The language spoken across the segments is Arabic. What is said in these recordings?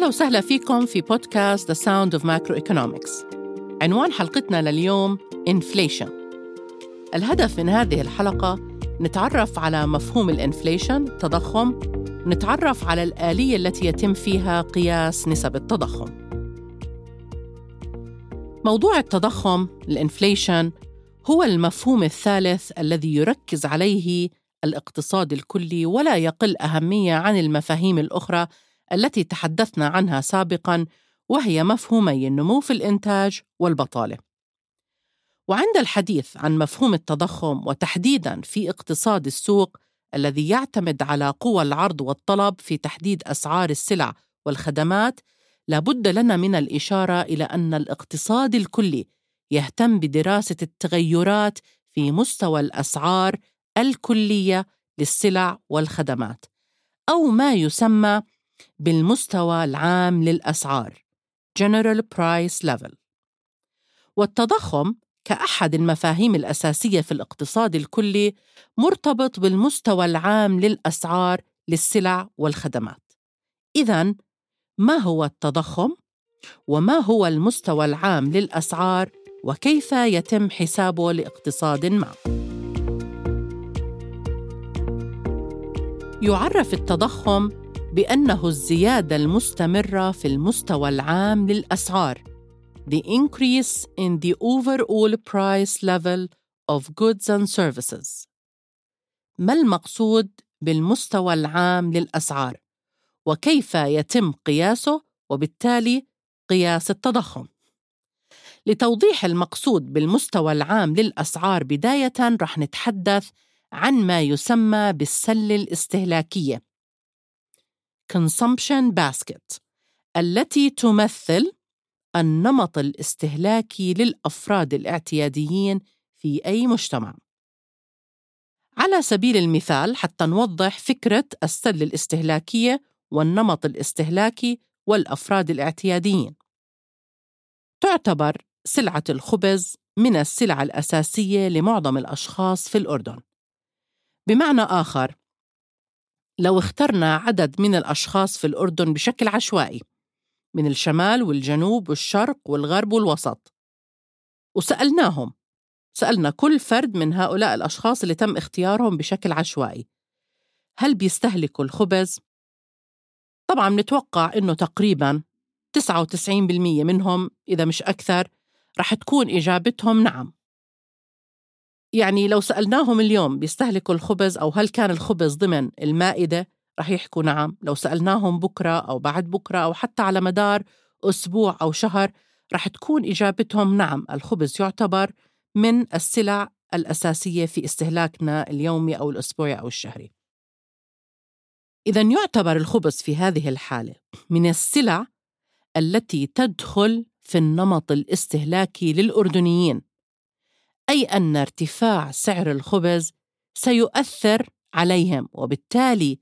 أهلا وسهلا فيكم في بودكاست The Sound of Macroeconomics. عنوان حلقتنا لليوم Inflation. الهدف من هذه الحلقة نتعرف على مفهوم ال inflation التضخم ونتعرف على الآلية التي يتم فيها قياس نسب التضخم. موضوع التضخم ال inflation هو المفهوم الثالث الذي يركز عليه الاقتصاد الكلي ولا يقل أهمية عن المفاهيم الأخرى التي تحدثنا عنها سابقا وهي مفهومي النمو في الإنتاج والبطالة. وعند الحديث عن مفهوم التضخم وتحديدا في اقتصاد السوق الذي يعتمد على قوى العرض والطلب في تحديد أسعار السلع والخدمات، لابد لنا من الإشارة إلى أن الاقتصاد الكلي يهتم بدراسة التغيرات في مستوى الأسعار الكلية للسلع والخدمات، أو ما يسمى بالمستوى العام للأسعار General Price Level والتضخم كأحد المفاهيم الأساسية في الاقتصاد الكلي مرتبط بالمستوى العام للأسعار للسلع والخدمات. إذا ما هو التضخم؟ وما هو المستوى العام للأسعار؟ وكيف يتم حسابه لاقتصاد ما؟ يعرف التضخم بأنه الزيادة المستمرة في المستوى العام للأسعار. The increase in the overall price level of goods and services. ما المقصود بالمستوى العام للأسعار؟ وكيف يتم قياسه؟ وبالتالي قياس التضخم. لتوضيح المقصود بالمستوى العام للأسعار بداية رح نتحدث عن ما يسمى بالسلة الاستهلاكية. Consumption basket التي تمثل النمط الاستهلاكي للأفراد الاعتياديين في أي مجتمع. على سبيل المثال حتى نوضح فكرة السله الاستهلاكية والنمط الاستهلاكي والأفراد الاعتياديين. تعتبر سلعة الخبز من السلع الأساسية لمعظم الأشخاص في الأردن. بمعنى آخر لو اخترنا عدد من الأشخاص في الأردن بشكل عشوائي من الشمال والجنوب والشرق والغرب والوسط. وسألناهم سألنا كل فرد من هؤلاء الأشخاص اللي تم اختيارهم بشكل عشوائي. هل بيستهلكوا الخبز؟ طبعا نتوقع إنه تقريبا 99% منهم إذا مش أكثر رح تكون إجابتهم نعم. يعني لو سألناهم اليوم بيستهلكوا الخبز أو هل كان الخبز ضمن المائدة رح يحكوا نعم. لو سألناهم بكرة أو بعد بكرة أو حتى على مدار أسبوع أو شهر رح تكون إجابتهم نعم الخبز يعتبر من السلع الأساسية في استهلاكنا اليومي أو الأسبوعي أو الشهري. إذا يعتبر الخبز في هذه الحالة من السلع التي تدخل في النمط الاستهلاكي للأردنيين. أي أن ارتفاع سعر الخبز سيؤثر عليهم وبالتالي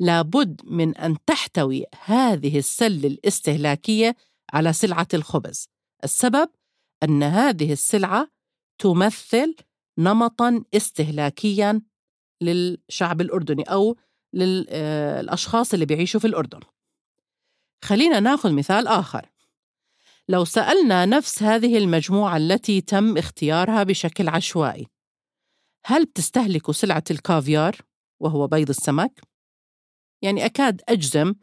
لابد من أن تحتوي هذه السلة الاستهلاكية على سلعة الخبز. السبب أن هذه السلعة تمثل نمطا استهلاكيا للشعب الأردني أو للأشخاص اللي بيعيشوا في الأردن. خلينا ناخذ مثال آخر. لو سألنا نفس هذه المجموعة التي تم اختيارها بشكل عشوائي هل بتستهلك سلعة الكافيار وهو بيض السمك؟ يعني أكاد أجزم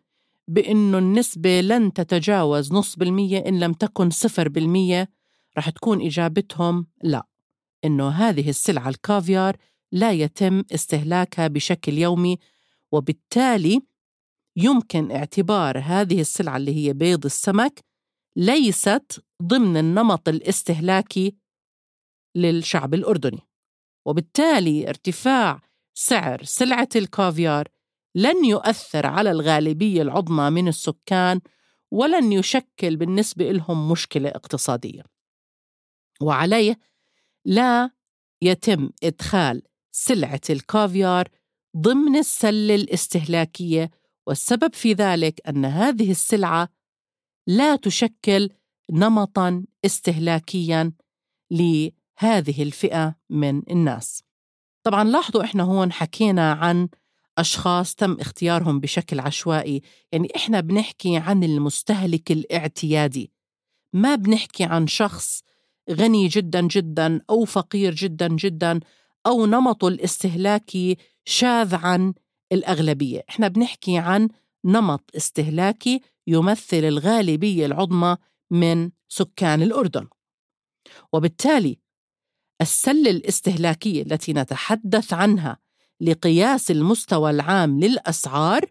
بانه النسبة لن تتجاوز نص بالمية إن لم تكن صفر بالمية رح تكون إجابتهم لا إنه هذه السلعة الكافيار لا يتم استهلاكها بشكل يومي وبالتالي يمكن اعتبار هذه السلعة اللي هي بيض السمك ليست ضمن النمط الاستهلاكي للشعب الأردني. وبالتالي ارتفاع سعر سلعة الكافيار لن يؤثر على الغالبية العظمى من السكان ولن يشكل بالنسبة لهم مشكلة اقتصادية. وعليه لا يتم إدخال سلعة الكافيار ضمن السلة الاستهلاكية والسبب في ذلك أن هذه السلعة لا تشكل نمطا استهلاكيا لهذه الفئة من الناس. طبعا لاحظوا إحنا هون حكينا عن أشخاص تم اختيارهم بشكل عشوائي. يعني إحنا بنحكي عن المستهلك الاعتيادي. ما بنحكي عن شخص غني جدا جدا أو فقير جدا جدا أو نمطه الاستهلاكي شاذ عن الأغلبية. إحنا بنحكي عن نمط استهلاكي يمثل الغالبية العظمى من سكان الأردن وبالتالي السلة الاستهلاكية التي نتحدث عنها لقياس المستوى العام للأسعار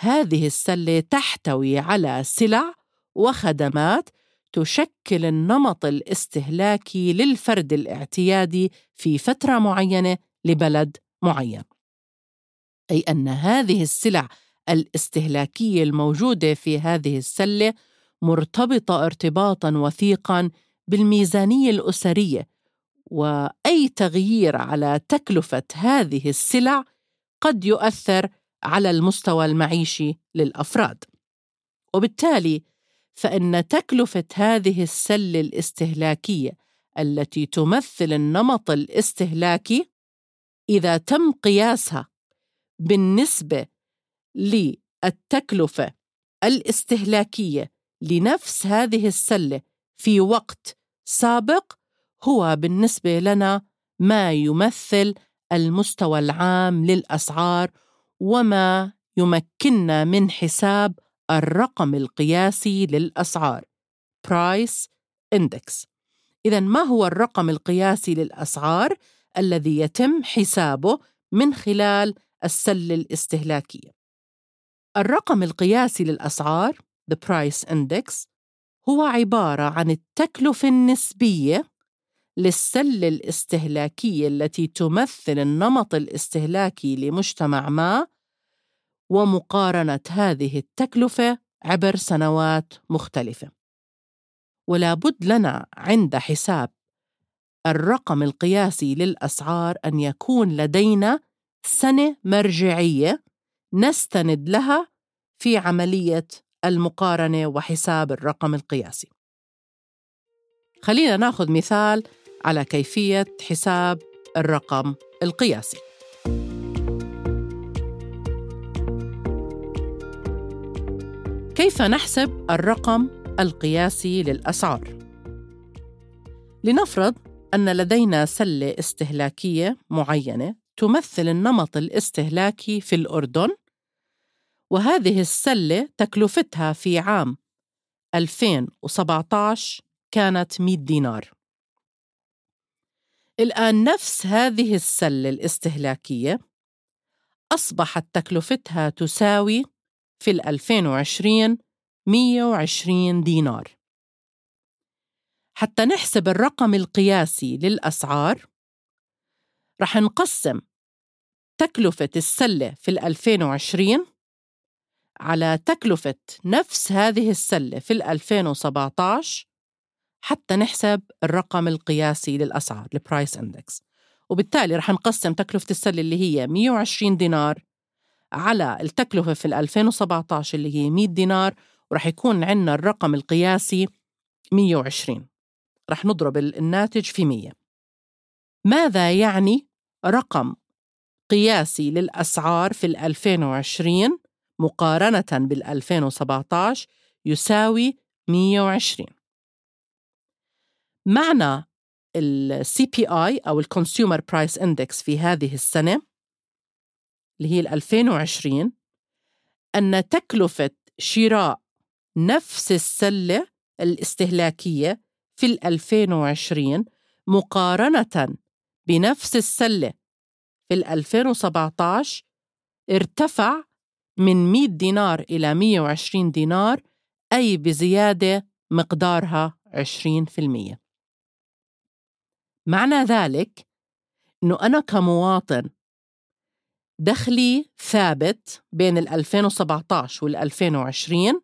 هذه السلة تحتوي على سلع وخدمات تشكل النمط الاستهلاكي للفرد الاعتيادي في فترة معينة لبلد معين. أي أن هذه السلع الاستهلاكية الموجودة في هذه السلة مرتبطة ارتباطا وثيقا بالميزانية الأسرية وأي تغيير على تكلفة هذه السلع قد يؤثر على المستوى المعيشي للأفراد. وبالتالي فإن تكلفة هذه السلة الاستهلاكية التي تمثل النمط الاستهلاكي إذا تم قياسها بالنسبة للتكلفة الاستهلاكية لنفس هذه السلة في وقت سابق هو بالنسبة لنا ما يمثل المستوى العام للأسعار وما يمكننا من حساب الرقم القياسي للأسعار. Price Index. إذا ما هو الرقم القياسي للأسعار الذي يتم حسابه من خلال السلة الاستهلاكية؟ الرقم القياسي للأسعار The Price Index هو عبارة عن التكلفة النسبية للسلة الاستهلاكية التي تمثل النمط الاستهلاكي لمجتمع ما ومقارنة هذه التكلفة عبر سنوات مختلفة. ولا بد لنا عند حساب الرقم القياسي للأسعار أن يكون لدينا سنة مرجعية نستند لها في عملية المقارنة وحساب الرقم القياسي. خلينا ناخذ مثال على كيفية حساب الرقم القياسي. كيف نحسب الرقم القياسي للأسعار؟ لنفرض أن لدينا سلة استهلاكية معينة تمثل النمط الاستهلاكي في الأردن وهذه السلة تكلفتها في عام 2017 كانت 100 دينار. الآن نفس هذه السلة الاستهلاكية أصبحت تكلفتها تساوي في 2020 120 دينار. حتى نحسب الرقم القياسي للأسعار رح نقسم تكلفة السلة في 2020 على تكلفة نفس هذه السلة في 2017 حتى نحسب الرقم القياسي للأسعار ال price index وبالتالي رح نقسم تكلفة السلة اللي هي 120 دينار على التكلفة في 2017 اللي هي 100 دينار ورح يكون عندنا الرقم القياسي 120 رح نضرب الناتج في 100 ماذا يعني رقم قياسي للأسعار في 2020 مقارنة بال 2017 يساوي 120 معنى ال CPI أو ال Consumer Price Index في هذه السنة اللي هي 2020 أن تكلفة شراء نفس السلة الاستهلاكية في 2020 مقارنة بنفس السلة في 2017 ارتفع من 100 دينار إلى 120 دينار أي بزيادة مقدارها 20%. معنى ذلك إنه أنا كمواطن دخلي ثابت بين ال 2017 وال 2020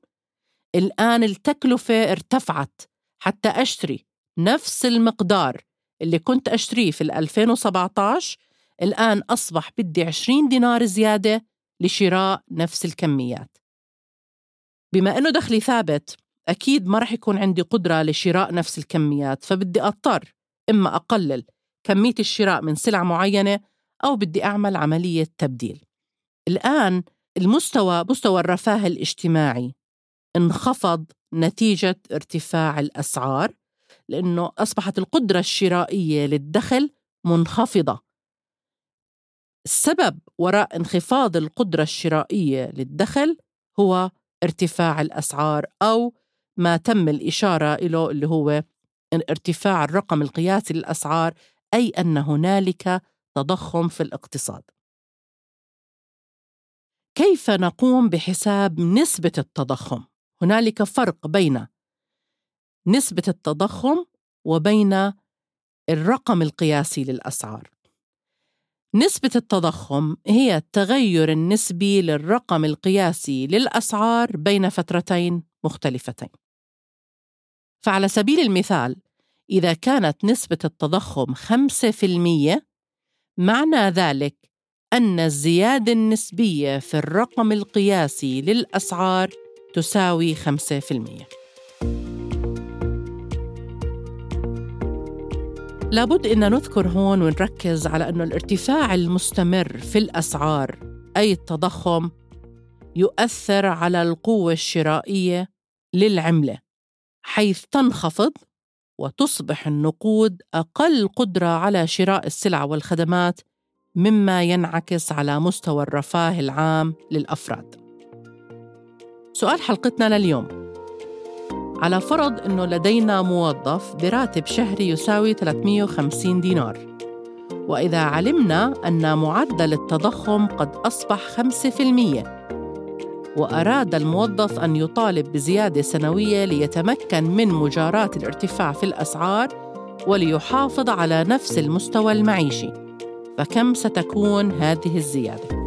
الآن التكلفة ارتفعت حتى أشتري نفس المقدار اللي كنت أشتريه في ال 2017 الآن أصبح بدي 20 دينار زيادة لشراء نفس الكميات. بما أنه دخلي ثابت أكيد ما رح يكون عندي قدرة لشراء نفس الكميات فبدي أضطر إما أقلل كمية الشراء من سلع معينة أو بدي أعمل عملية تبديل. الآن المستوى مستوى الرفاه الاجتماعي انخفض نتيجة ارتفاع الأسعار لأنه أصبحت القدرة الشرائية للدخل منخفضة. السبب وراء انخفاض القدرة الشرائية للدخل هو ارتفاع الأسعار أو ما تم الإشارة إليه اللي هو ارتفاع الرقم القياسي للأسعار أي أن هنالك تضخم في الاقتصاد. كيف نقوم بحساب نسبة التضخم؟ هنالك فرق بين نسبة التضخم وبين الرقم القياسي للأسعار. نسبة التضخم هي التغير النسبي للرقم القياسي للأسعار بين فترتين مختلفتين. فعلى سبيل المثال إذا كانت نسبة التضخم 5% معنى ذلك أن الزيادة النسبية في الرقم القياسي للأسعار تساوي 5%. لابد أن نذكر هون ونركز على أن الارتفاع المستمر في الأسعار أي التضخم يؤثر على القوة الشرائية للعملة حيث تنخفض وتصبح النقود أقل قدرة على شراء السلع والخدمات مما ينعكس على مستوى الرفاه العام للأفراد. سؤال حلقتنا لليوم على فرض أنه لدينا موظف براتب شهري يساوي 350 دينار. وإذا علمنا أن معدل التضخم قد أصبح 5% وأراد الموظف أن يطالب بزيادة سنوية ليتمكن من مجاراة الارتفاع في الأسعار وليحافظ على نفس المستوى المعيشي. فكم ستكون هذه الزيادة؟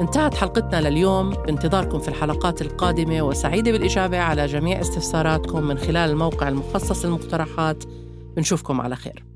انتهت حلقتنا لليوم. بانتظاركم في الحلقات القادمة وسعيدة بالإجابة على جميع استفساراتكم من خلال الموقع المخصص للمقترحات. بنشوفكم على خير.